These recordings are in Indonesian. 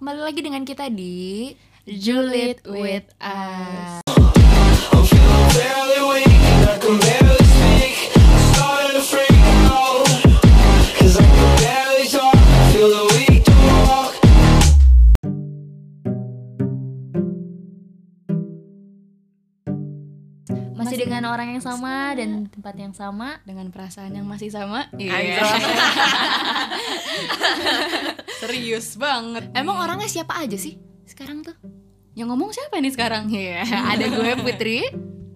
Kembali lagi dengan kita di Juliet with Us. Masih dengan orang yang sama dan tempat yang sama. Dengan perasaan yang masih sama. Iya. Serius banget. Emang orangnya siapa aja sih sekarang tuh? Yang ngomong siapa nih sekarang? Iya, ada gue Putri,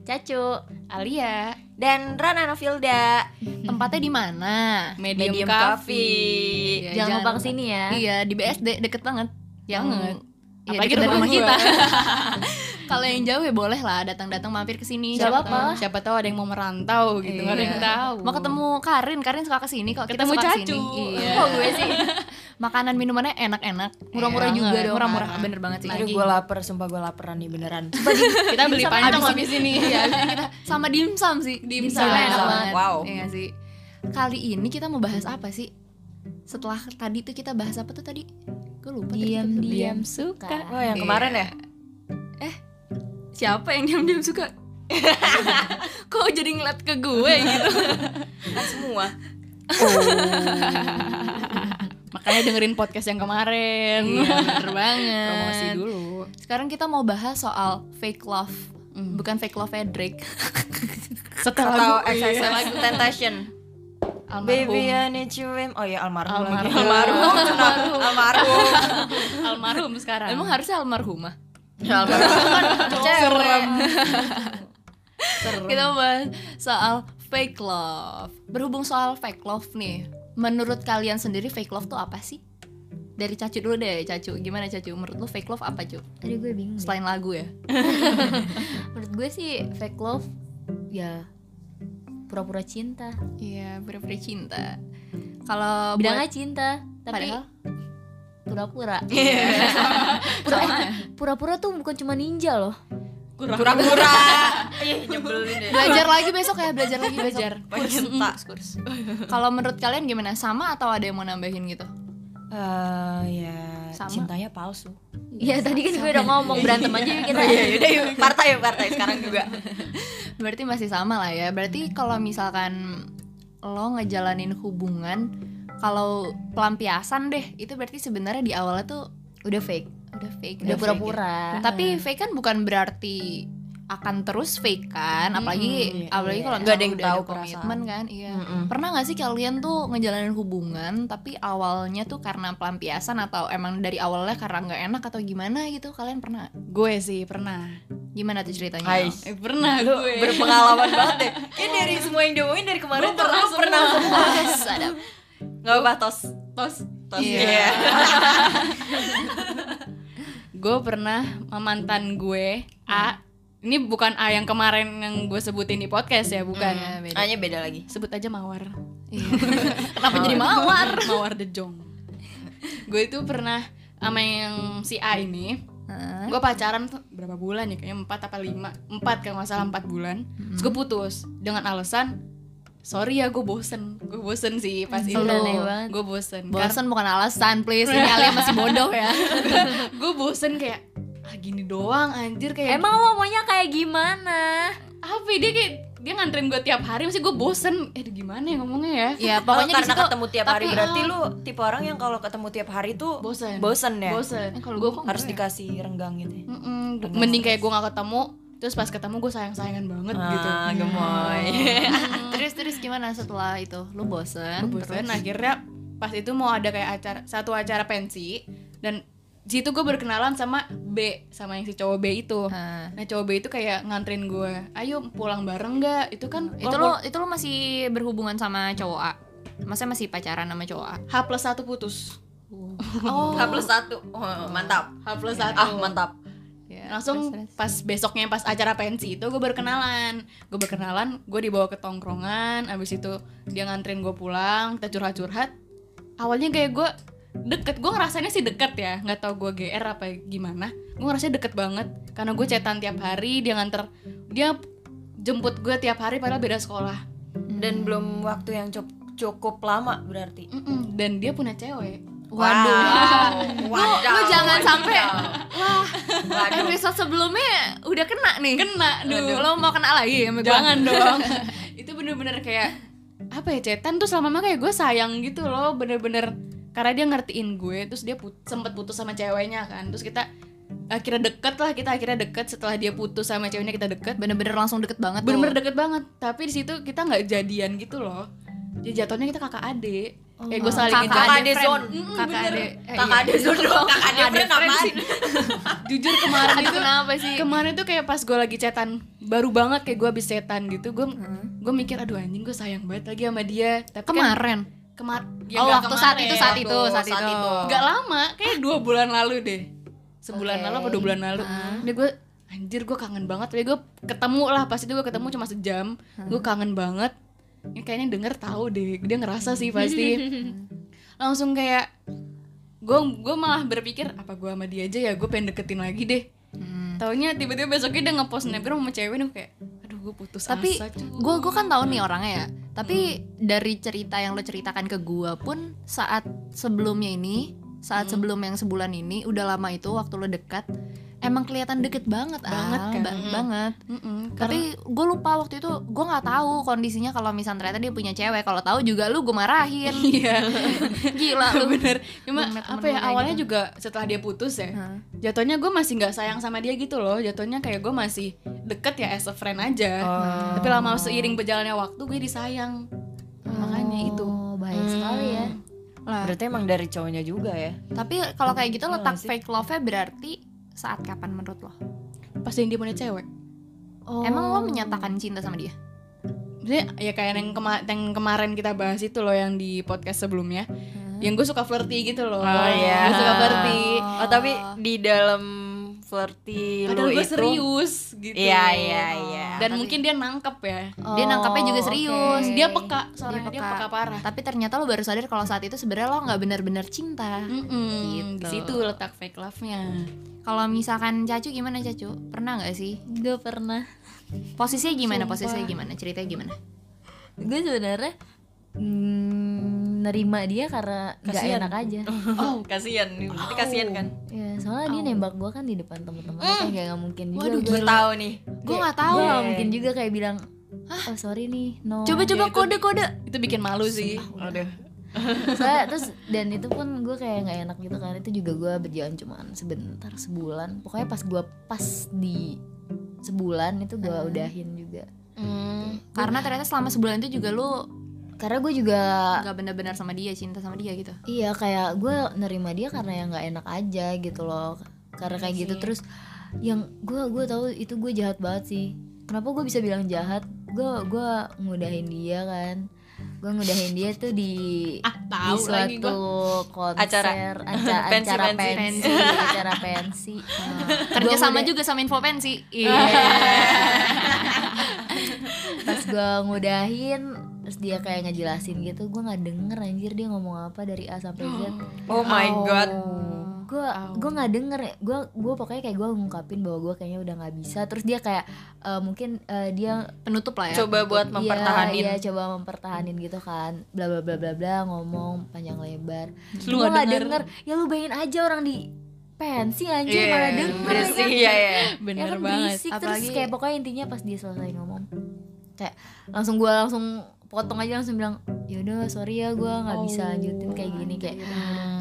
Cacu. Alia, Dan Rana Novilda. Tempatnya di mana? Medium, Medium Coffee. Coffee. Iya, Jangan lupa ke sini ya. Iya di BSD deket banget. Banget. Iya, Apalagi deket rumah kita. Kalau yang jauh ya boleh lah datang-datang mampir ke sini. Siapa apa-apa. tahu. Siapa tahu ada yang mau merantau gitu, nggak ada yang Iya. tahu. Mau ketemu Karin, Karin suka ke sini kok. Kita Ketemu suka Cacu. Iya. Kok gue sih? Makanan minumannya enak-enak, murah-murah Iya, juga banget. dong. Murah-murah, bener banget sih. Aduh gue lapar, sumpah gue laparan nih beneran kita beli Abis habis ini. Iya, kita sama dimsum sih. Dimsum. enak banget. Wow. Iya sih. Kali ini kita mau bahas apa sih? Setelah tadi tuh kita bahas apa tuh tadi? Gue lupa apa. Diam-diam suka. Oh yang Iya. kemarin ya? Siapa yang diam-diam suka? Kok jadi ngeliat ke gue gitu? Kan semua Makanya dengerin podcast yang kemarin. Iya, bener banget. Promosi dulu. Sekarang kita mau bahas soal fake love. Hmm. Bukan fake love Drake. Setelah Atau lagu, iya. lagu Temptation Almarhum. Baby I need you in- Oh ya almarhum, lagi Almarhum. Almarhum Almarhum almarhum sekarang. Emang harusnya almarhumah. Ya, Almarhum kan cewek Kita bahas soal fake love. Berhubung soal fake love nih, menurut kalian sendiri fake love tuh apa sih? Dari Cacu dulu deh, Cacu. Gimana Cacu? Menurut lu fake love apa, Cu? Tadi gue bingung. deh. Selain lagu ya? Menurut gue sih fake love ya pura-pura cinta. Iya, pura-pura cinta. Kalau Bilangnya buat- cinta, tapi Padahal? Pura-pura. Pura eh, pura-pura tuh bukan cuma ninja loh. Pura-pura Ih nyebelin deh belajar lagi besok ya, belajar lagi belajar. Pencinta Kalau menurut kalian gimana? Sama atau ada yang mau nambahin gitu? Eh, ya Sama. cintanya palsu Iya tadi kan gue udah ngomong berantem aja kita. Iya yaudah yuk partai yuk partai sekarang juga Berarti masih sama lah ya. Berarti kalau misalkan lo ngejalanin hubungan kalau pelampiasan deh, itu berarti sebenarnya di awalnya tuh udah fake, udah fake, Udah pura-pura. ya. Tapi fake kan bukan berarti akan terus fake kan, apalagi Mm, apalagi iya. kalau Nggak ada yang tahu ada komitmen kan, iya. Mm-mm. Pernah nggak sih kalian tuh ngejalanin hubungan tapi awalnya tuh karena pelampiasan atau emang dari awalnya karena nggak enak atau gimana gitu? Kalian pernah? Gue sih pernah. Gimana tuh ceritanya? Hai. Eh, pernah Lu gue. berpengalaman banget deh Kayak dari semua yang diomongin dari kemarin tuh pernah semua Sadap. Gak apa tos Tos. Tos Iya. iya Gue pernah sama mantan gue A. Ini bukan A yang kemarin yang gue sebutin di podcast ya, bukan. Iya, beda. Hanya beda lagi Sebut aja Mawar. Iya. Kenapa jadi mawar? Mawar the Jong. gue itu pernah sama yang si A ini. Gue pacaran tuh berapa bulan ya? Kayaknya 4 apa 5 4 kalau nggak salah 4 bulan. Terus gue putus dengan alasan sorry ya gue bosen. Gue bosen sih pas itu. gue bosen. Bosan bukan alasan, please. Ini Alia masih bodoh ya. gue bosen kayak ah gini doang anjir. Kayak Emang lo maunya kayak gimana? apa ya, dia kayak dia nganterin gue tiap hari masih gue bosen. Eh gimana ya ngomongnya ya? Ya, Pokoknya di karena situ ketemu tiap hari. tapi- Berarti lu tipe orang yang kalau ketemu tiap hari tuh bosen. Bosen ya? Bosen. Eh, kalau gue Harus ya? dikasih renggang gitu ya? Mm-mm, mending kayak gue gak ketemu terus pas ketemu gue sayang sayangan banget gitu. Ah, gemoy terus terus gimana setelah itu? Lu bosen? gue bosen terus? akhirnya pas itu mau ada kayak acara satu acara pensi dan di situ gue berkenalan sama B sama yang si cowok B itu Hah. nah cowok B itu kayak nganterin gue ayo pulang bareng nggak itu kan itu lo itu lo masih berhubungan sama cowok A? Masa masih pacaran sama cowok A? H plus satu putus Oh. H plus satu oh, Mantap H plus satu Ah mantap Ya, langsung terus, terus. pas besoknya pas acara pensi itu gue berkenalan gue berkenalan gue dibawa ke tongkrongan abis itu dia nganterin gue pulang kita curhat curhat awalnya kayak gue deket gue ngerasainnya sih deket ya nggak tau gue gr apa gimana. Gue ngerasanya deket banget karena gue chatan tiap hari dia nganter dia jemput gue tiap hari padahal beda sekolah. Dan belum waktu yang cukup, cukup lama berarti. Mm-mm, dan dia punya cewek Waduh. Wow. Lu jangan episode sebelumnya udah kena nih. kena duh. Lo mau kena lagi sama jangan dong. Itu bener-bener kayak apa ya cetan tuh selama kayak gue sayang gitu loh bener-bener. Karena dia ngertiin gue terus dia put sempet putus sama ceweknya kan. Terus kita akhirnya deket lah kita akhirnya deket. Setelah dia putus sama ceweknya kita deket. Bener-bener langsung deket banget bener-bener deket banget. Tapi di situ kita nggak jadian gitu loh. Jadi jatuhnya kita kakak adik kayak gue saling Kakak ngejar Kakak ade zone. Mm, Kakak ade. Eh, Kakak iya. ade zone dong. Kakak ade friend apaan? jujur kemarin itu kenapa sih? kemarin tuh kayak pas gue lagi cetan baru banget kayak gue habis cetan gitu gue gue mikir aduh anjing gue sayang banget lagi sama dia tapi kan Kemarin. kemar oh, waktu saat itu saat itu Waktu saat, saat itu. itu. Gak lama, kayak dua bulan lalu deh Sebulan Oke. lalu apa dua bulan lalu Dia gue, anjir gue kangen banget Tapi gue ketemu lah, pas itu gue ketemu cuma sejam Gue kangen banget Ini kayaknya denger tahu deh, dia ngerasa sih pasti. Langsung kayak Gue gue malah berpikir, apa gue sama dia aja ya, gue pengen deketin lagi deh. Hmm. Taunya tiba-tiba besoknya dia ngepost snapgram sama cewek nih kayak Aduh gue putus Tapi gue gue kan tahu nih orangnya ya. Tapi dari cerita yang lo ceritakan ke gue pun saat sebelumnya ini, saat sebelum yang sebulan ini, udah lama itu waktu lo dekat, emang kelihatan deket banget, Banget Al, kan? ba- banget. Mm-mm, karena- Tapi gue lupa waktu itu gue nggak tahu kondisinya kalau misalnya ternyata dia punya cewek. Kalau tahu juga lu gue marahin. Iya Gila lu. bener Cuma apa ya awalnya gitu. juga setelah dia putus ya Hah. Jatuhnya gue masih nggak sayang sama dia gitu loh Jatuhnya kayak gue masih deket ya as a friend aja Tapi lama seiring berjalannya waktu gue disayang Makanya itu Oh, baik sekali ya. Lah, Berarti emang dari cowoknya juga ya. tapi kalau kayak gitu Iya letak sih? fake love-nya berarti saat kapan menurut lo? Pas yang dia punya cewek Oh. Emang lo menyatakan cinta sama dia? Dia ya kayak yang, kema- yang kemarin kita bahas itu loh Yang di podcast sebelumnya Yang gue suka flirty gitu loh Oh, iya. Gue suka flirty Oh tapi di dalam flirty Padahal lu gue itu serius gitu Iya iya iya. Dan mungkin dia nangkep ya Dia nangkapnya juga Oh, serius. oke. Dia peka soalnya dia peka. peka, parah Tapi ternyata lo baru sadar kalau saat itu sebenarnya lo nggak benar-benar cinta. Mm-mm, Gitu. Di situ letak fake love-nya Kalau misalkan Cacu gimana Cacu? Pernah nggak sih? Gak pernah. Posisinya gimana? Sumpah. Posisinya gimana? Ceritanya gimana? Gue sebenarnya mm, nerima dia karena nggak enak aja. Oh kasihan, berarti kasihan kan? Ya, soalnya dia nembak gue kan di depan teman-teman kayak nggak mungkin juga. Waduh, gue tahu nih. Gue nggak tahu. Gue nggak mungkin juga kayak bilang, oh sorry nih, no. Coba-coba kode-kode. Itu bikin malu sih Aduh. Soalnya terus dan itu pun gue kayak nggak enak gitu kan. Itu juga gue berjalan cuman sebentar sebulan. Pokoknya pas gue pas di sebulan itu gue udahin juga. Karena ternyata selama sebulan itu juga lo Karena gue juga nggak benar-benar sama dia, cinta sama dia gitu. Iya kayak gue nerima dia karena yang nggak enak aja gitu loh karena kayak gitu terus yang gue gue tahu itu gue jahat banget sih kenapa gue bisa bilang jahat gue gue ngudahin dia kan gue ngudahin dia tuh di Ah, di tahu suatu konser Acara. acara Pensi, acara pensi. pensi acara pensi Kerja Gua sama juga sama info pensi. Iya. pas gue ngudahin terus dia kayak ngejelasin gitu gue nggak denger anjir dia ngomong apa dari A sampai Z. Oh my god. gue gue nggak denger ya gue gue pokoknya kayak gue ngungkapin bahwa gue kayaknya udah nggak bisa. Terus dia kayak eh, mungkin eh, dia Penutup lah ya. Coba buat mempertahanin. Iya, iya, coba mempertahanin gitu kan. Bla bla bla bla bla ngomong panjang lebar. Lu gue nggak denger. denger. Ya lu bayangin aja orang di pensi anjir Iya, malah denger ya bersih ya ya. ya Bener kan banget. berisik. Terus Apalagi- kayak pokoknya intinya pas dia selesai ngomong kayak langsung gue langsung potong aja langsung bilang yaudah sorry ya gue nggak bisa lanjutin kayak gini kayak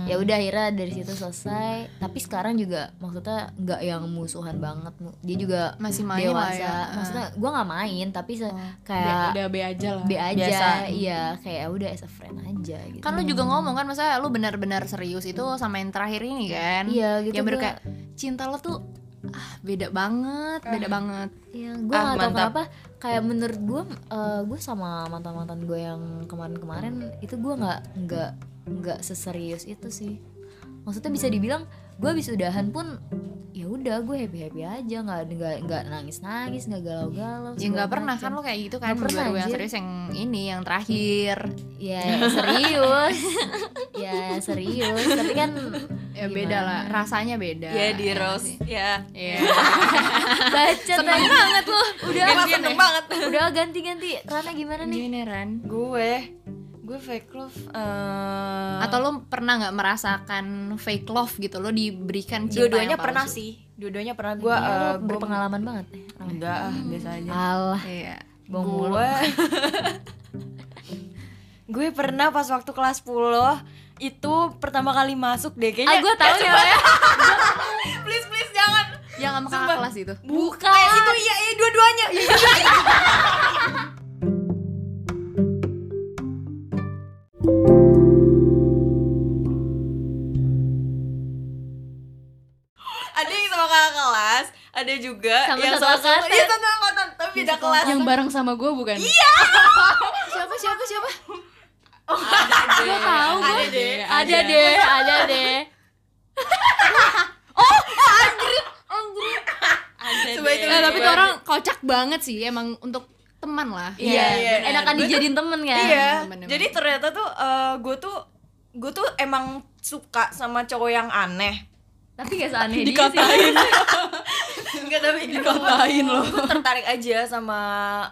ya udah akhirnya dari situ selesai tapi sekarang juga maksudnya nggak yang musuhan banget dia juga Masih main lah dewasa ya. maksudnya gue nggak main tapi se- Be- kayak udah be aja lah B aja Biasa. iya kayak udah as a friend aja gitu Kan lu juga ngomong kan masa lu benar-benar serius itu sama yang terakhir ini kan. iya gitu Yang baru gua- kayak cinta lo tuh ah beda banget, beda banget. Iya, gue Ah, gak tau kenapa kayak menurut gue, gue sama mantan mantan gue yang kemarin-kemarin itu gue nggak nggak nggak seserius itu sih. Maksudnya bisa dibilang gue habis udahan pun ya udah gue happy happy aja nggak nggak nggak nangis nangis nggak galau galau. Ya nggak pernah kan lo kayak gitu kan pernah, baru yang serius yang ini yang terakhir. Ya serius, ya serius. Tapi kan Ya beda lah, rasanya beda. Ya di Ya Rose. Ya. Iya. baca Seneng banget lo. Udah seneng banget. udah ganti ganti. Rana gimana nih? Gimana Ran? Gue gue fake love eh, Atau lo pernah nggak merasakan fake love gitu? Lo diberikan cinta dua-duanya yang pernah palsu? sih. Dua-duanya pernah. Gue Iya, eh, gue berpengalaman banget ya? Enggak ah biasa aja alah. Iya. bohong mulu. Gue gue pernah pas waktu kelas 10 itu pertama kali masuk deh. Ah kayaknya gue tahu ya ya please please jangan. Yang sama kakak kelas itu. bukan. Eh, itu iya iya dua-duanya ada juga Sama yang satu sama angkatan. iya satu angkatan tapi beda kelas Yang bareng sama gue bukan? Siapa siapa siapa? Gue tahu gue. ada deh ada deh ada deh Coba itu Eh, tapi tuh orang kocak banget sih emang untuk teman lah. Iya, iya. enakan dijadiin temen kan Iya. Bener-bener. Jadi ternyata tuh gue tuh gue tuh emang suka sama cowok yang aneh. tapi gak seaneh dia sih Dikatain. Enggak tapi Dikatain loh. Gue tertarik aja sama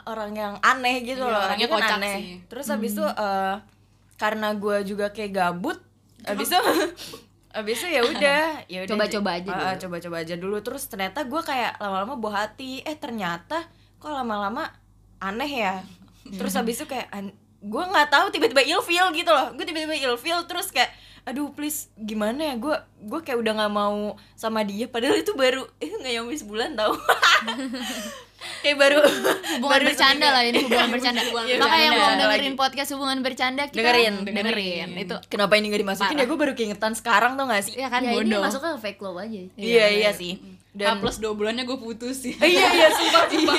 orang yang aneh gitu Iya, loh. orangnya kan kocak aneh. sih. Terus habis itu eh, karena gue juga kayak gabut, habis itu habis itu ya udah, ya udah Coba-coba aja Ah, dulu. coba-coba aja dulu. Terus ternyata gue kayak lama-lama buah hati. Eh ternyata kok lama-lama aneh ya. Terus habis itu kayak gue nggak tahu tiba-tiba ilfeel gitu loh. Gue tiba-tiba ilfeel terus kayak aduh please gimana ya? Gue gue kayak udah nggak mau sama dia. Padahal itu baru eh nggak nyampe sebulan tau. Kayak baru Hubungan baru bercanda seminggu. lah ini hubungan bercanda. Iya, Maka yang belum dengerin lagi. podcast hubungan bercanda kita Dengerin, dengerin. Itu kenapa ini gak dimasukin ya? gue baru keingetan sekarang tuh gak sih? Ya kan ya ini bodoh. masuknya ke fake love aja iya iya sih H dan plus dua bulannya gue putus sih. Iya iya sumpah sumpah.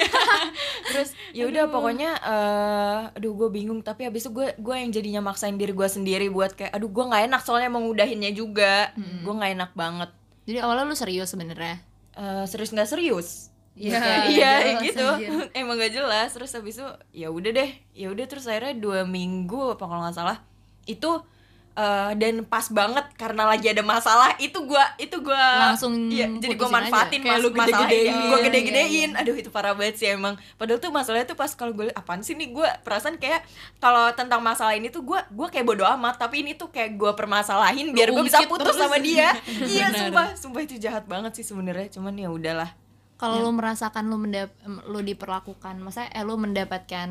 Terus ya udah pokoknya eh aduh gue bingung tapi habis itu gue gue yang jadinya maksain diri gue sendiri buat kayak aduh gue nggak enak soalnya mau ngudahinnya juga gue nggak enak banget. Jadi awalnya lu serius sebenarnya. Eh, serius nggak serius. Iya, iya jelas, gitu. emang gak jelas. Terus habis itu ya udah deh ya udah terus akhirnya dua minggu apa kalau nggak salah itu eh, dan pas banget karena lagi ada masalah itu gua itu gua Langsung iya, jadi gua aja. manfaatin Kayak mas lu masalah gede-gedein. gue Iya, gede-gedein. Aduh itu parah banget sih emang. Padahal tuh masalahnya tuh pas kalau gue apaan sih nih? Gue perasaan kayak kalau tentang masalah ini tuh gue gue kayak bodo amat. Tapi ini tuh kayak gue permasalahin biar gue bisa putus terus. sama dia. Iya sumpah. Sumpah itu jahat banget sih sebenarnya. Cuman ya udahlah Kalau lu merasakan lu mendap lu diperlakukan, masa eh lu mendapatkan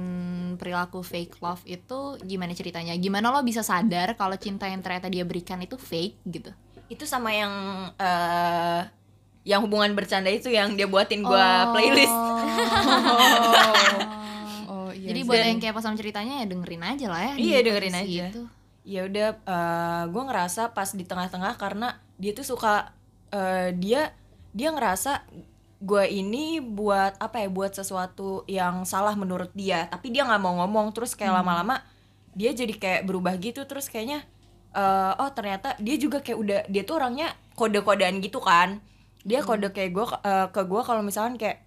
perilaku fake love itu gimana ceritanya? Gimana lo bisa sadar kalau cinta yang ternyata dia berikan itu fake gitu? itu sama yang eh yang hubungan bercanda itu yang dia buatin gua playlist Oh iya. Jadi buat Dan- yang kayak sama ceritanya ya dengerin aja lah ya. Iya, dengerin aja. itu. ya udah eh gue ngerasa pas di tengah-tengah karena dia tuh suka eh, dia dia ngerasa gue ini buat apa ya buat sesuatu yang salah menurut dia. Tapi dia nggak mau ngomong terus kayak lama-lama dia jadi kayak berubah gitu. Terus kayaknya eh, oh ternyata dia juga kayak udah dia tuh orangnya kode-kodean gitu kan. Dia kode kayak gue ke gue kalau misalkan kayak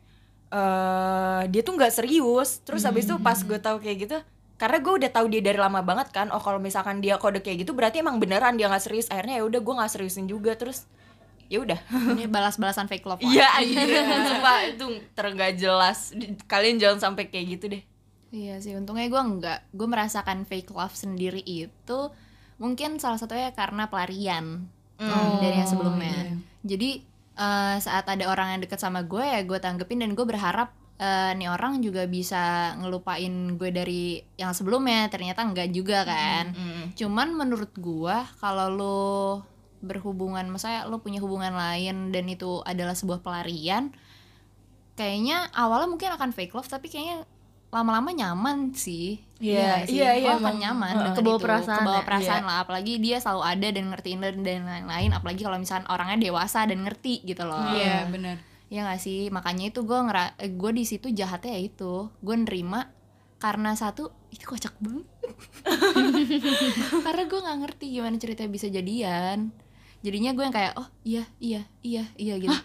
eh dia tuh nggak serius. Terus habis itu pas gue tahu kayak gitu karena gue udah tahu dia dari lama banget kan oh kalau misalkan dia kode kayak gitu berarti emang beneran dia nggak serius. Akhirnya ya udah gue nggak seriusin juga. Terus ya udah Ini balas-balasan fake love. iya sumpah itu terenggak jelas kalian jangan sampai kayak gitu deh Iya sih, untungnya gue enggak. Gue merasakan fake love sendiri itu mungkin salah satunya karena pelarian Hmm. dari yang Oh, sebelumnya. iya. Jadi eh, saat ada orang yang deket sama gue ya gue tanggepin dan gue berharap eh, nih orang juga bisa ngelupain gue dari yang sebelumnya. Ternyata enggak juga kan. Hmm. Cuman menurut gue kalau lo berhubungan, misalnya lo punya hubungan lain dan itu adalah sebuah pelarian, kayaknya awalnya mungkin akan fake love tapi kayaknya lama-lama nyaman sih. Iya, iya, iya, Lo akan emang. nyaman dengan Kebawa itu. perasaan Kebawa ya? perasaan Iya. lah, apalagi dia selalu ada dan ngertiin dan lain-lain, apalagi kalau misalnya orangnya dewasa dan ngerti gitu loh. Iya benar. Ya gak sih? Makanya itu gue ngera gue di situ jahatnya ya itu. Gue nerima karena satu itu kocak banget. karena gue nggak ngerti gimana ceritanya bisa jadian. Jadinya gue yang kayak oh iya iya iya iya gitu.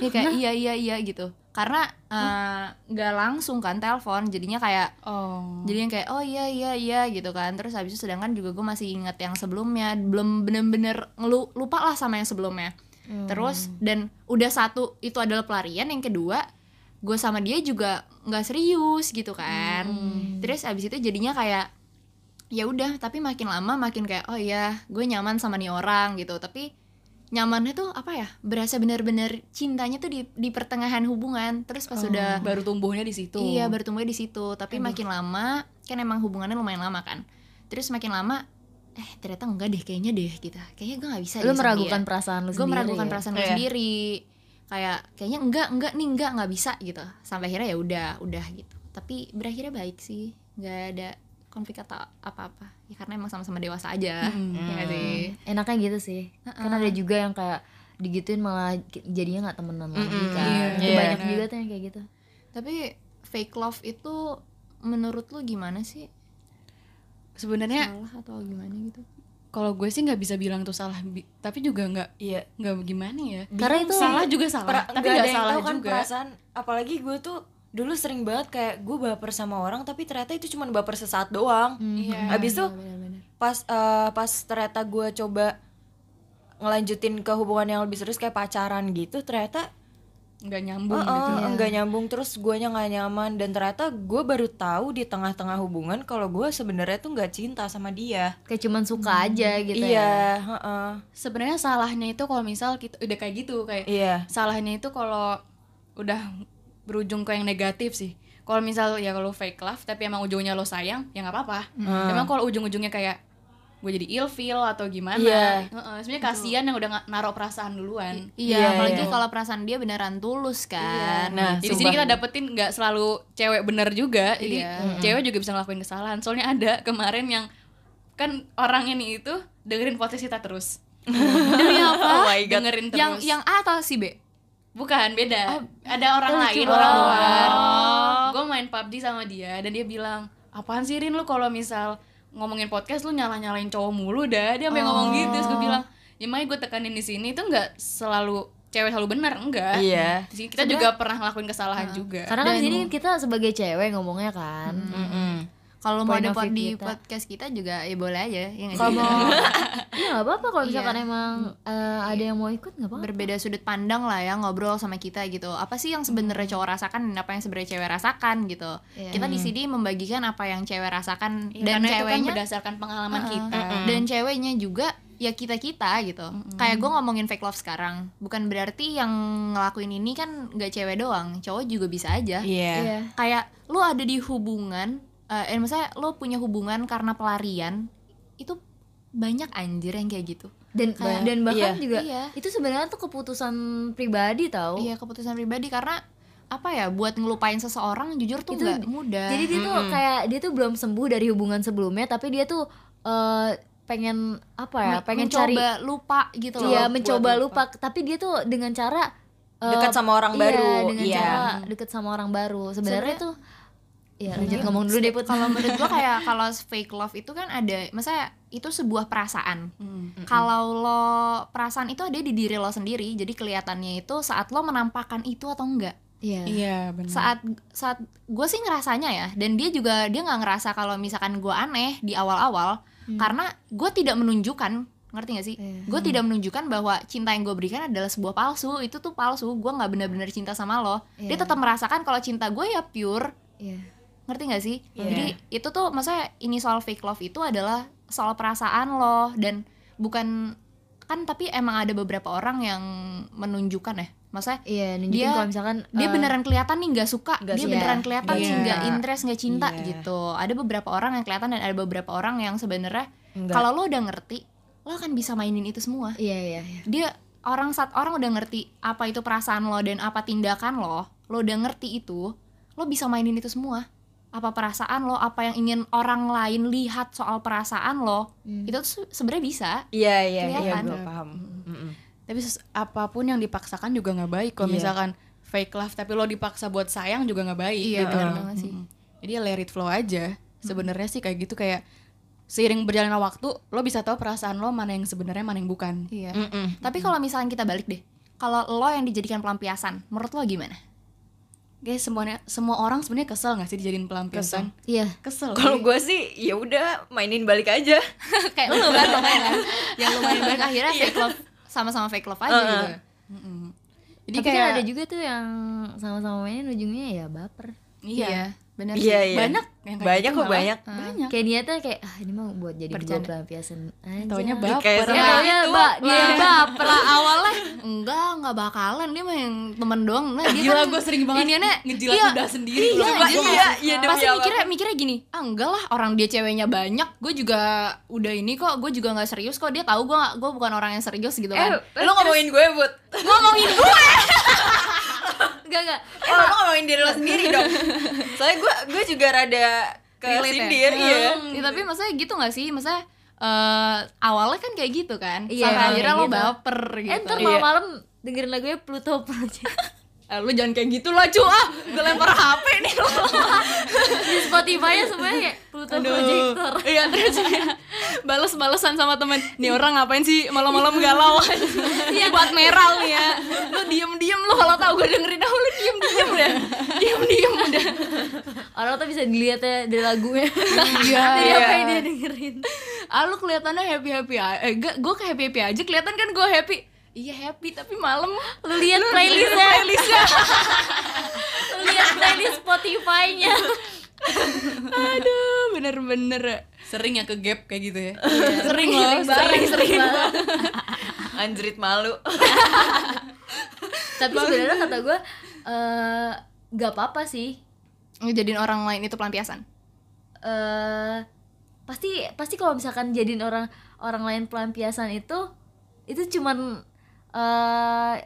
Ya kayak iya iya iya gitu. Karena eh, nggak langsung kan telepon, jadinya kayak Oh. jadi yang kayak oh iya iya iya gitu kan. Terus habis itu sedangkan juga gue masih inget yang sebelumnya belum bener-bener lupa lah sama yang sebelumnya. Terus dan udah satu itu adalah pelarian yang kedua gue sama dia juga nggak serius gitu kan. Terus habis itu jadinya kayak ya udah tapi makin lama makin kayak oh iya gue nyaman sama nih orang gitu. Tapi nyamannya tuh apa ya berasa bener-bener cintanya tuh di di pertengahan hubungan. Terus pas udah baru tumbuhnya di situ. Iya bertumbuh di situ. Tapi makin lama kan emang hubungannya lumayan lama kan. Terus makin lama eh ternyata enggak deh kayaknya deh gitu. Kayaknya gue nggak bisa lu meragukan dia. perasaan lu gue sendiri meragukan ya? perasaan gue Iya. sendiri. Kayak kayaknya enggak enggak nih enggak nggak bisa gitu. Sampai akhirnya ya udah udah gitu. Tapi berakhirnya baik sih. Nggak ada konflik atau apa-apa. Ya karena emang sama-sama dewasa aja. Hmm. ya sih? Enaknya gitu sih. Kan ada juga yang kayak digituin malah jadinya nggak temenan lagi kan. Iya. itu Iya. banyak juga tuh yang kayak gitu. Tapi fake love itu menurut lu gimana sih? Sebenarnya salah atau gimana gitu? kalau gue sih nggak bisa bilang itu salah bi- tapi juga nggak Iya. nggak gimana ya. Karena itu salah juga salah Pra- tapi nggak salah tahu kan juga. perasaan apalagi gue tuh dulu sering banget kayak gue baper sama orang tapi ternyata itu cuma baper sesaat doang. Iya. abis itu pas eh, pas ternyata gue coba ngelanjutin ke hubungan yang lebih serius kayak pacaran gitu ternyata nggak nyambung Oh, gitu oh, enggak nyambung terus guanya nggak nyaman dan ternyata gue baru tahu di tengah-tengah hubungan kalau gue sebenarnya tuh nggak cinta sama dia. Kayak cuman suka aja gitu ya. iya heeh. sebenarnya salahnya itu kalau misal kita udah kayak gitu kayak iya. salahnya itu kalau udah berujung ke yang negatif sih. Kalau misal ya kalau fake love tapi emang ujungnya lo sayang ya nggak apa-apa. Emang kalau ujung-ujungnya kayak gue jadi ilfeel atau gimana Iya. Heeh, sebenarnya kasihan yang udah naruh perasaan duluan. Iya Iya, apalagi iya. kalau perasaan dia beneran tulus kan. Nah jadi di sini kita dapetin nggak selalu cewek bener juga jadi Iya. cewek juga bisa ngelakuin kesalahan. Soalnya ada kemarin yang kan orang ini itu dengerin podcast kita terus. Demi apa? Oh my God. dengerin terus. yang yang A atau si B bukan beda. Ada orang lain orang banget. luar. Gue main PUBG sama dia dan dia bilang apaan sih Rin? Lu kalau misal ngomongin podcast lu nyala nyalain cowok mulu dah. Dia sampai ngomong gitu terus gue bilang ya makanya gue tekanin di sini itu nggak selalu cewek selalu benar enggak. Iya. Di sini kita juga pernah ngelakuin kesalahan juga. Karena kan di sini kita sebagai cewek ngomongnya kan. Mm-mm. Kalau mau ada pod- di kita. podcast kita juga ya boleh aja ya nggak kalau mau ya nggak apa-apa kalau misalkan Iya. emang eh, ada yang mau ikut nggak apa-apa. Berbeda sudut pandang lah ya ngobrol sama kita gitu. Apa sih yang sebenarnya cowok rasakan dan apa yang sebenarnya cewek rasakan gitu? Iya. kita di sini membagikan apa yang cewek rasakan Ya, dan karena itu kan ceweknya berdasarkan pengalaman kita. dan ceweknya juga ya kita kita gitu kayak gue ngomongin fake love sekarang bukan berarti yang ngelakuin ini kan nggak cewek doang cowok juga bisa aja. Iya. Iya. kayak lu ada di hubungan eh eh, maksudnya lu punya hubungan karena pelarian itu banyak anjir yang kayak gitu dan Kayak- dan bahkan iya. juga Iya. itu sebenarnya tuh keputusan pribadi tau iya keputusan pribadi karena apa ya buat ngelupain seseorang jujur tuh nggak mudah jadi dia tuh kayak dia tuh belum sembuh dari hubungan sebelumnya tapi dia tuh eh, pengen apa ya pengen mencoba cari lupa gitu loh iya mencoba lupa. tapi dia tuh dengan cara eh, Dekat sama orang iya, baru, dengan iya. cara deket sama orang baru sebenarnya Sebenarnya- tuh ya lanjut ngomong dulu deh Put. kalau menurut gua kayak kalau fake love itu kan ada masa itu sebuah perasaan. Hmm. kalau lo perasaan itu ada di diri lo sendiri jadi kelihatannya itu saat lo menampakkan itu atau enggak. Iya. Iya benar saat saat gue sih ngerasanya ya dan dia juga dia nggak ngerasa kalau misalkan gue aneh di awal-awal karena gue tidak menunjukkan ngerti gak sih? Iya. gue tidak menunjukkan bahwa cinta yang gue berikan adalah sebuah palsu itu tuh palsu gue nggak benar-benar cinta sama lo. Dia Iya. tetap merasakan kalau cinta gue ya pure. Iya ngerti gak sih Iya. jadi itu tuh maksudnya ini soal fake love itu adalah soal perasaan lo dan bukan kan tapi emang ada beberapa orang yang menunjukkan ya maksudnya iya nunjukin Dia- kalau misalkan dia eh, beneran kelihatan nih nggak suka nggak dia suka. beneran kelihatan Iya. sih nggak interest nggak cinta Iya. gitu ada beberapa orang yang kelihatan dan ada beberapa orang yang sebenarnya kalau lo udah ngerti lo akan bisa mainin itu semua iya iya iya dia orang saat orang udah ngerti apa itu perasaan lo dan apa tindakan lo lo udah ngerti itu lo bisa mainin itu semua apa perasaan lo apa yang ingin orang lain lihat soal perasaan lo Hmm. itu tuh se- sebenarnya bisa iya iya iya gue paham Mm-mm. tapi ses- apa pun yang dipaksakan juga nggak baik kalau Iya. misalkan fake love tapi lo dipaksa buat sayang juga nggak baik Iya, gitu bener kan. banget sih. Mm-mm. jadi ya let it flow aja sebenarnya sih kayak gitu kayak seiring berjalannya waktu lo bisa tahu perasaan lo mana yang sebenarnya mana yang bukan iya Mm-mm. tapi kalau misalnya kita balik deh kalau lo yang dijadikan pelampiasan menurut lo gimana guys semuanya semua orang sebenarnya kesel nggak sih dijadiin pelampiasan? Iya. Kesel. Kalau gue sih ya udah mainin balik aja. Kayak lu kan kan? Yang lumayan banyak akhirnya fake love sama-sama fake love aja Uh-uh. gitu. Mm-mm. jadi tapi kayak kan ada juga tuh yang sama-sama mainin ujungnya ya baper. Iya bener sih. Iya, iya. banyak yang kayak Banyak gitu kok, banyak. banyak. Kayak niatnya kayak ah ini mau buat jadi gue Bercanda. pelampiasan aja. Taunya baper. Ya taunya Itu, mbak dia mbak baper lah awalnya. Enggak enggak bakalan. Dia mah yang temen doang. Nah dia gila kan gue sering banget iniannya ngejilat iya, udah sendiri. Iya, gua- iya, iya, demi pasti mikirnya mikirnya gini ah enggak lah orang dia ceweknya banyak gue juga udah ini kok gue juga nggak serius kok. Dia tahu gue gue bukan orang yang serius gitu Eh, kan. lu ngomongin gue, Bud. ngomongin gue enggak enggak Eh, lu ngomongin diri lo sendiri dong. Soalnya gue gue juga rada ke Relate ya? sindir, iya. Ya, tapi maksudnya gitu gak sih maksudnya eh, awalnya kan kayak gitu kan Iya, sampai akhirnya kayak lo gitu. baper gitu eh ntar Iya. malam-malam dengerin lagunya Pluto Project Eh, lu jangan kayak gitu lah cu. Ah gue lempar hp nih lo di Spotify-nya semuanya kayak Pluto Projector. Iya terus kayak bales-balesan sama temen. Nih orang ngapain sih malam-malam galau? Iya. Buat meral nih ya. Lu diem-diem lu kalau tahu gue dengerin ah lu diem-diem deh diem-diem udah. Orang tuh bisa dilihat ya dari lagunya. Iya. Dari Iya. apa yang dia dengerin. Ah lu kelihatannya happy happy aja eh gue ke happy happy aja. Kelihatan kan gue happy iya happy tapi malam. Lu lihat playlistnya. playlistnya. Lu lihat playlist Spotify-nya. Aduh bener-bener. Sering ya ke gap kayak gitu ya? Sering loh sering sering Anjrit malu. tapi sebenarnya kata gue eh nggak apa-apa sih. Ngejadiin orang lain itu pelampiasan? Eh pasti pasti kalau misalkan jadiin orang orang lain pelampiasan itu itu cuman eh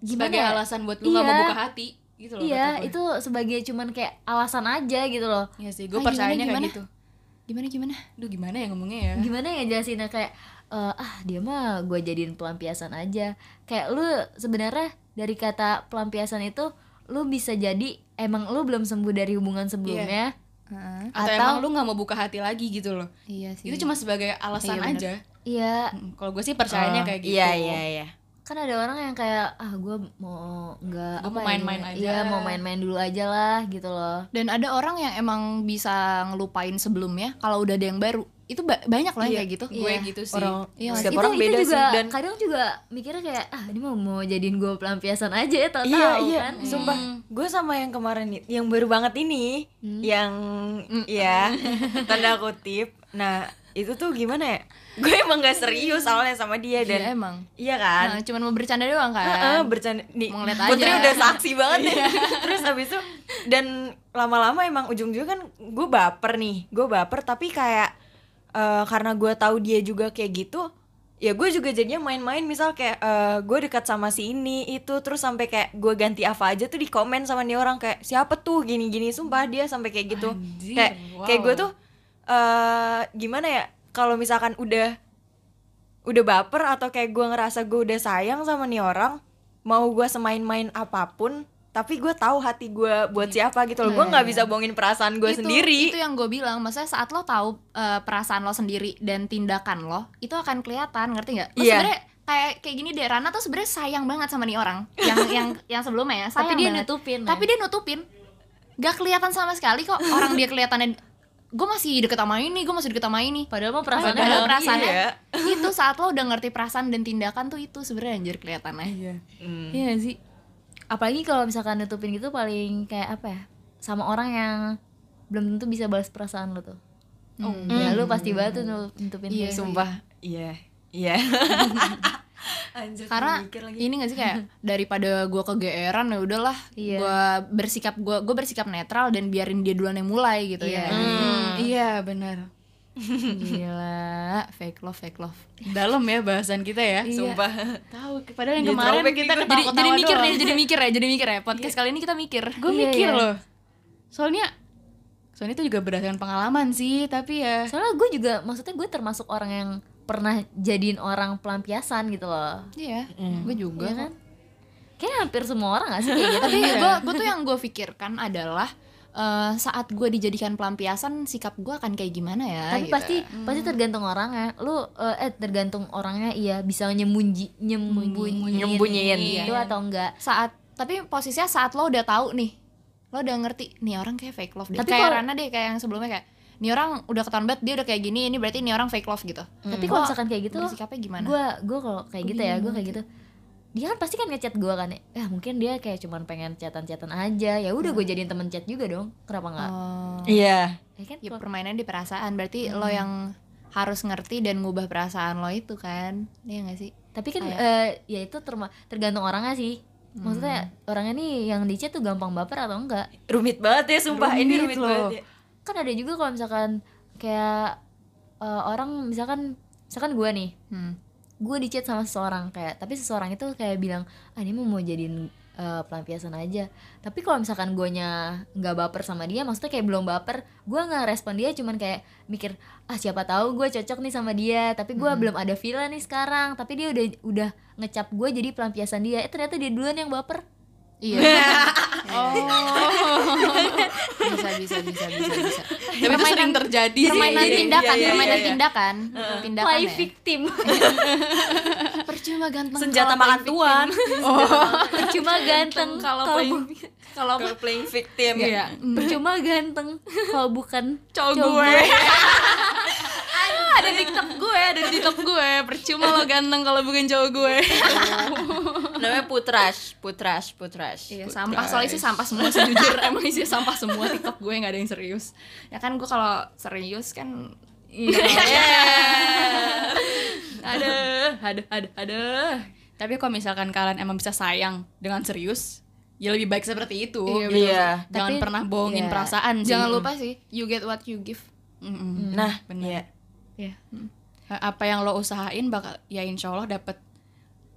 gimana sebagai ya? alasan buat lu nggak mau Iya. buka hati gitu loh iya itu sebagai cuman kayak alasan aja gitu loh. Iya sih gue Ah, percayanya gimana, kayak gitu. Gimana gimana? Duh gimana ya ngomongnya ya? Gimana ya jelasinnya? Kayak eh, ah dia mah gue jadiin pelampiasan aja. Kayak lu sebenarnya dari kata pelampiasan itu lu bisa jadi emang lu belum sembuh dari hubungan sebelumnya. Heeh. atau, Atau- emang lu nggak mau buka hati lagi gitu loh. Iya sih. Itu cuma sebagai alasan Iya, bener. aja. Iya. Kalau gue sih percayanya Oh, kayak gitu. Iya, iya, iya. Kan ada orang yang kayak ah gue mau nggak apa mau ya, main-main aja. iya mau main-main dulu aja lah gitu loh. Dan ada orang yang emang bisa ngelupain sebelumnya kalau udah ada yang baru. Itu ba- banyak loh yang Iya, kayak gitu. gue gitu sih. Orang Iya, setiap itu orang itu beda juga. sih dan kadang juga mikirnya kayak ah ini mau mau jadiin gue pelampiasan aja ya tau Iya iya, kan. Sumpah. Gue sama yang kemarin yang baru banget ini, yang ya tanda kutip. Nah itu tuh gimana ya? Gue emang gak serius awalnya sama dia Iya, dan emang. iya kan. Nah, cuman mau bercanda doang kan Heeh, bercanda. Nih Mau ngeliat Putri aja. udah saksi banget nih. Terus abis itu dan lama-lama emang ujung-ujungnya kan gue baper nih. Gue baper tapi kayak eh, karena gue tahu dia juga kayak gitu ya gue juga jadinya main-main. Misal kayak eh, gue dekat sama si ini itu terus sampai kayak gue ganti apa aja tuh di komen sama nih orang kayak siapa tuh? gini-gini. Sumpah dia sampai kayak gitu. Anjir, kayak wow. kayak gue tuh eh gimana ya kalau misalkan udah udah baper atau kayak gue ngerasa gue udah sayang sama nih orang mau gue semain-main apa pun tapi gue tahu hati gue buat siapa gitu loh. Gue nggak bisa bohongin perasaan gue sendiri. itu yang gue bilang maksudnya saat lo tahu eh, perasaan lo sendiri dan tindakan lo itu akan kelihatan ngerti nggak? Lo Iya. sebenarnya kayak kayak gini deh Rana tuh sebenarnya sayang banget sama nih orang yang yang yang sebelumnya ya sayang tapi dia banget. nutupin tapi dia nutupin. Gak kelihatan sama sekali kok orang dia kelihatannya gue masih deket sama ini gue masih deket sama ini. Padahal mah perasaannya Padahal ada- perasaannya iya. itu saat lo udah ngerti perasaan dan tindakan tuh itu sebenarnya anjir kelihatannya. Iya. Hmm. iya sih? Apalagi kalau misalkan nutupin gitu paling kayak apa ya? Sama orang yang belum tentu bisa balas perasaan lo tuh. Oh, ya lu pasti banget tuh nu- nutupin Iya, gitu. sumpah. Iya. Iya Anjir, karena mikir lagi. ini gak sih kayak daripada gue kegeeran ya udahlah Iya. gue bersikap gue gue bersikap netral dan biarin dia duluan yang mulai gitu Iya. ya. Hmm, iya benar. Gila fake love fake love. Dalam ya bahasan kita ya sumpah. Tahu padahal yang kemarin kita ketawa jadi jadi mikir nih jadi mikir ya jadi mikir ya. Podcast kali ini kita mikir. Gue Iya, mikir iya. loh. Soalnya soalnya itu juga berdasarkan pengalaman sih tapi ya. Soalnya gue juga maksudnya gue termasuk orang yang pernah jadiin orang pelampiasan gitu loh. Iya gue juga Iya kan? Kayak hampir semua orang gak sih kayak gitu. Tapi gue gue tuh yang gue pikirkan adalah eh, saat gue dijadikan pelampiasan sikap gue akan kayak gimana ya tapi gitu. pasti pasti tergantung orangnya. Lu eh eh, tergantung orangnya iya bisa nyembunyi nyembunyiin, Nyembunyiin. itu atau enggak. Saat tapi posisinya saat lo udah tahu nih lo udah ngerti nih orang kayak fake love deh. Tapi kayak kalau- Rana deh kayak yang sebelumnya kayak nih orang udah ketahuan banget dia udah kayak gini ini berarti nih orang fake love gitu. Tapi kalau misalkan kayak gitu bersikapnya gimana? gue gue kalau kayak gitu ya gue kayak gitu. Dia kan pasti kan ngechat gue kan ya. Mungkin dia kayak cuman pengen chatan-chatan aja. Ya udah gue jadiin temen chat juga dong. Kenapa nggak? Oh. Iya. ya kan? Ya permainan di perasaan. Berarti lo yang harus ngerti dan ngubah perasaan lo itu kan. Iya gak sih? tapi kan Kayak- eh, ya itu terma- tergantung orangnya sih. Maksudnya orangnya nih yang di chat tuh gampang baper atau enggak? Rumit banget ya sumpah. Ini Rumit rumit loh. banget ya. Kan ada juga kalau misalkan kayak eh, orang misalkan misalkan gue nih Hmm. gue di chat sama seseorang kayak tapi seseorang itu kayak bilang ah ini mau mau jadiin eh, pelampiasan aja. Tapi kalau misalkan guanya nggak baper sama dia maksudnya kayak belum baper gue nggak respon dia cuman kayak mikir ah siapa tahu gue cocok nih sama dia. Tapi gue belum ada feeling nih sekarang. Tapi dia udah udah ngecap gue jadi pelampiasan dia. Eh ternyata dia duluan yang baper Iya. oh. bisa bisa bisa bisa bisa. Tapi itu sering terjadi sih. Permainan iya, tindakan, iya, iya, permainan iya. tindakan, tindakan play ya. victim Percuma ganteng. Senjata makan tuan. percuma ganteng Kalau kalau playing- Kalau playing victim. Iya. percuma ganteng kalau bukan cowok gue. Ada di TikTok gue, ada di TikTok gue. Percuma lo ganteng kalau bukan cowok gue. Namanya putrash, putrash, putrash. Iya, sampah soalnya sih sampah semua sejujur emang isi sampah semua TikTok gue nggak ada yang serius. Ya kan gue kalau serius kan Iya. aduh, aduh, aduh, aduh. Tapi kalau misalkan kalian emang bisa sayang dengan serius, ya lebih baik seperti itu. Iya, gitu. Iya. Jangan Tapi- pernah bohongin iya. perasaan sih. jangan lupa sih you get what you give. Mm-mm. Nah, Bener. iya. apa yang lo usahain bakal ya insya Allah dapat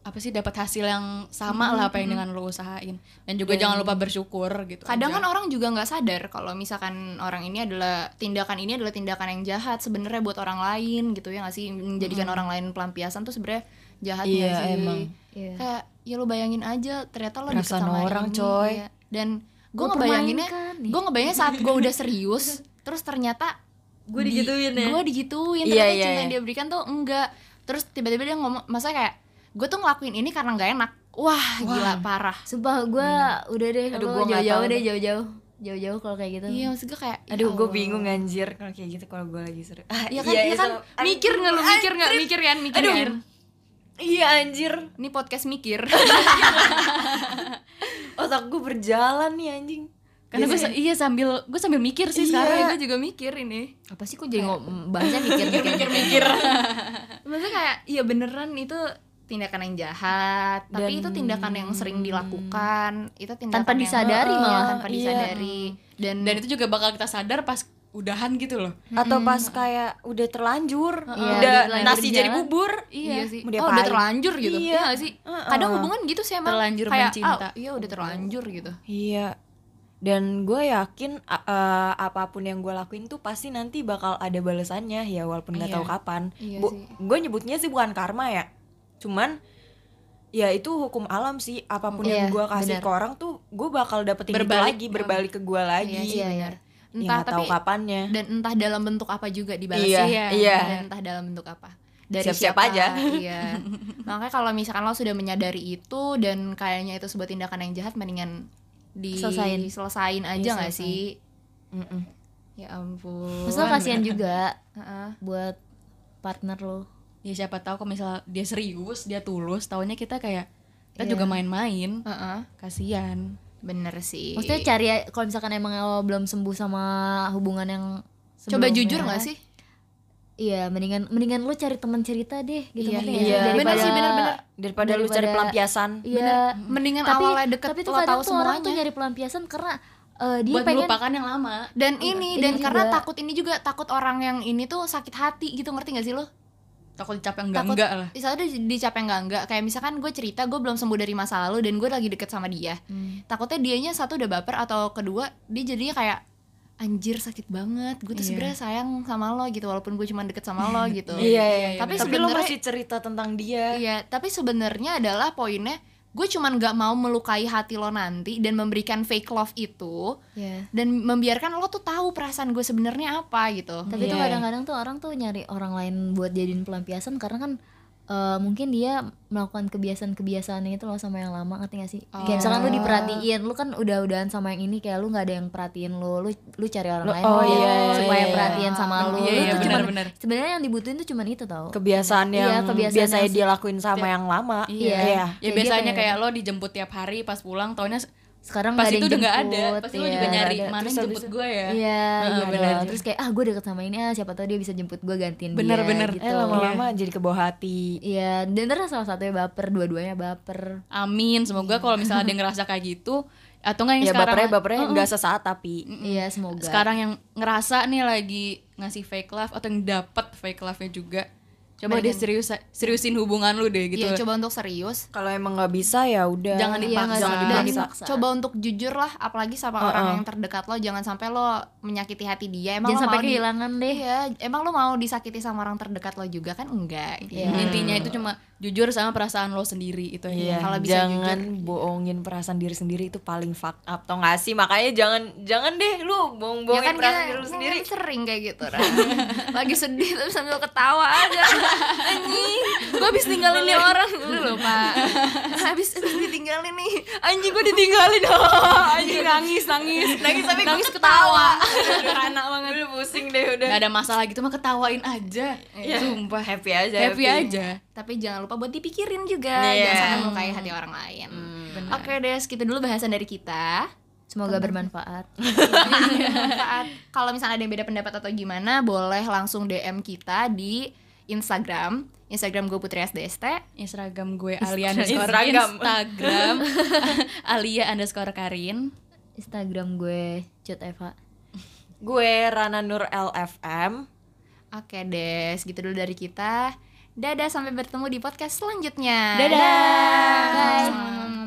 apa sih dapat hasil yang sama lah apa yang dengan lo usahain dan juga jangan lupa bersyukur gitu Kadang aja. kan orang juga nggak sadar kalau misalkan orang ini adalah tindakan ini adalah tindakan yang jahat sebenarnya buat orang lain gitu ya nggak sih menjadikan orang lain pelampiasan tuh sebenarnya jahat Iya, sih? emang. Iya. Kayak ya lo bayangin aja ternyata lo deket Perasaan sama orang, ini, coy. iya. Dan gue ngebayanginnya, gue ngebayangin saat gue udah serius, terus ternyata Gue digituin ya? Gue digituin, Iya, ternyata iya, cinta yang iya. dia berikan tuh enggak. Terus tiba-tiba dia ngomong, masa kayak gue tuh ngelakuin ini karena nggak enak. Wah, gila parah. Sumpah gue udah deh Aduh, nggak jauh-jauh deh jauh-jauh jauh-jauh kalau kayak gitu Iya, maksud gue kayak ya Aduh, gue bingung anjir kalau kayak gitu kalau gue lagi seru. Ah, Iya kan, iya kan. itu- Mikir nggak lu? Mikir nggak? Mikir kan? Mikir Aduh. kan? Iya anjir. Ini podcast mikir. Otak gue berjalan nih anjing. Karena gue iya sambil gue sambil mikir sih Sekarang sekarang gue juga mikir ini. apa sih kok jadi ngom bahasnya mikir-mikir Mikir. Maksudnya kayak iya beneran itu tindakan yang jahat, tapi itu tindakan yang sering dilakukan, itu tindakan Tanpa yang- disadari Heeh, malah. tanpa Iya. disadari. Dan dan itu juga bakal kita sadar pas udahan gitu loh Atau pas kayak udah terlanjur, Iya, udah udah terlanjur nasi di jadi jalan. bubur. Iya sih. Mau Oh, udah terlanjur gitu. Iya. Iya sih? Heeh. Kadang hubungan gitu sih emang. Terlanjur kayak, mencinta. ah, iya udah terlanjur gitu. Iya. Dan gue yakin eh, apa pun yang gue lakuin tuh pasti nanti bakal ada balasannya ya walaupun nggak Iya. tahu kapan. Iya. Gue nyebutnya sih bukan karma ya. Cuman ya itu hukum alam sih. Apa pun yang Iya, gue kasih benar. ke orang tuh gue bakal dapetin itu Berbalik. lagi, berbalik ke gue lagi. Iya sih Iya, benar. Ya Entah nggak tahu tapi kapannya. dan entah dalam bentuk apa juga dibalas Iya, Iya. iya. dan entah dalam bentuk apa dari Siap-siap siapa, aja. iya makanya kalau misalkan lo sudah menyadari itu dan kayaknya itu sebuah tindakan yang jahat mendingan Selesain. diselesain aja Iya, nggak selesain. sih Mm-mm. ya ampun Maksudnya kasihan juga Heeh. buat partner lo ya siapa tahu kalau misalnya dia serius dia tulus taunya kita kayak kita Iya. juga main-main Heeh. kasihan bener sih Maksudnya cari kalau misalkan emang lo belum sembuh sama hubungan yang coba jujur nggak sih Iya, mendingan mendingan lu cari teman cerita deh gitu Iya, nggak iya. sih? Bener sih, bener, bener. Daripada, lu cari Daripada- pelampiasan. Iya. mendingan Tapi awalnya deket tapi tuh lo tahu tuh orang tuh semuanya nyari pelampiasan karena eh, dia buat pengen melupakan yang lama dan ini Iya dan karena juga. takut ini juga takut orang yang ini tuh sakit hati gitu ngerti gak sih lo takut dicap enggak takut enggak lah misalnya dicap yang enggak enggak kayak misalkan gue cerita gue belum sembuh dari masa lalu dan gue lagi deket sama dia Hmm. takutnya dianya satu udah baper atau kedua dia jadinya kayak anjir sakit banget gue tuh Iya. sebenarnya sayang sama lo gitu walaupun gue cuma deket sama lo gitu Iya, iya, iya. Tapi Tapi, lo masih cerita tentang dia. iya tapi sebenarnya adalah poinnya gue cuman nggak mau melukai hati lo nanti dan memberikan fake love itu Iya. dan membiarkan lo tuh tahu perasaan gue sebenarnya apa gitu Tapi tuh Iya. kadang-kadang tuh orang tuh nyari orang lain buat jadiin pelampiasan karena kan eh, mungkin dia melakukan kebiasaan-kebiasaannya itu loh sama yang lama ngerti gak sih? Kayak misalkan lu diperhatiin, lu kan udah-udahan sama yang ini kayak lu nggak ada yang perhatiin lu, lu lu cari orang Lu- lain oh biar iya, iya, supaya iya. perhatian sama Oh, lu. iya, lu iya, cuman benar-benar. sebenarnya yang dibutuhin tuh cuman itu tau. kebiasaan Iya, yang kebiasaan biasanya yang- dia lakuin sama yang lama Iya. Iya. Ya Kayak biasanya gitu ya. kayak lo dijemput tiap hari pas pulang taunya Sekarang pas nggak ada itu yang udah nggak ada, pasti lo iya, juga nggak nyari ada. mana Terus yang jemput gue ya. Iya, Heeh, iya benar. dong. Terus kayak ah gue deket sama ini ah siapa tahu dia bisa jemput gue gantiin Bener, dia bener. gitu. eh lama-lama jadi kebawa hati Iya, dan ntar salah satunya baper, dua-duanya baper. Amin, semoga kalau misalnya dia ngerasa kayak gitu atau enggak yang ya sekarang bapernya bapernya nggak sesaat tapi Iya, semoga. sekarang yang ngerasa nih lagi ngasih fake love atau yang dapat fake love-nya juga coba deh serius seriusin hubungan lu deh gitu Iya, coba untuk serius. kalau emang nggak bisa ya udah Jangan Iya, dipaksa. sih? jangan Dan dipaksa Coba untuk jujur lah, apalagi sama orang yang terdekat lo, jangan sampai lo menyakiti hati dia. Emang Jangan lo sampai mau di- kehilangan deh. Iya, emang lo mau disakiti sama orang terdekat lo juga kan enggak? Iya. intinya itu cuma jujur sama perasaan lo sendiri itu aja Iya, Kalau bisa jangan bohongin perasaan diri sendiri itu paling fuck up tau gak sih makanya jangan jangan deh lu bohong-bohongin ya kan perasaan kita diri lu sendiri kan sering kayak gitu lagi sedih tapi sambil ketawa aja anjing gue habis ninggalin nih orang. Lu lupa. Habis habis ditinggalin nih. Anjing gue ditinggalin. Anjing nangis nangis. Nangis tapi nangis ketawa. anak banget. Udah pusing deh udah. Gak ada masalah gitu mah ketawain aja. Sumpah. Happy aja happy aja. Tapi jangan lupa buat dipikirin juga. Iya. jangan sampai melukai hati orang lain. Oke deh segitu dulu bahasan dari kita. Semoga bermanfaat. bermanfaat. Kalau misalnya ada yang beda pendapat atau gimana, boleh langsung DM kita di Instagram, Instagram gue Putri SDST. Instagram gue Alia underscore Instagram. Instagram Alia underscore Karin Instagram gue Cut Eva. gue Rana Nur LFM Oke deh, segitu dulu dari kita. Dadah, sampai bertemu di podcast selanjutnya. Dadah. Bye.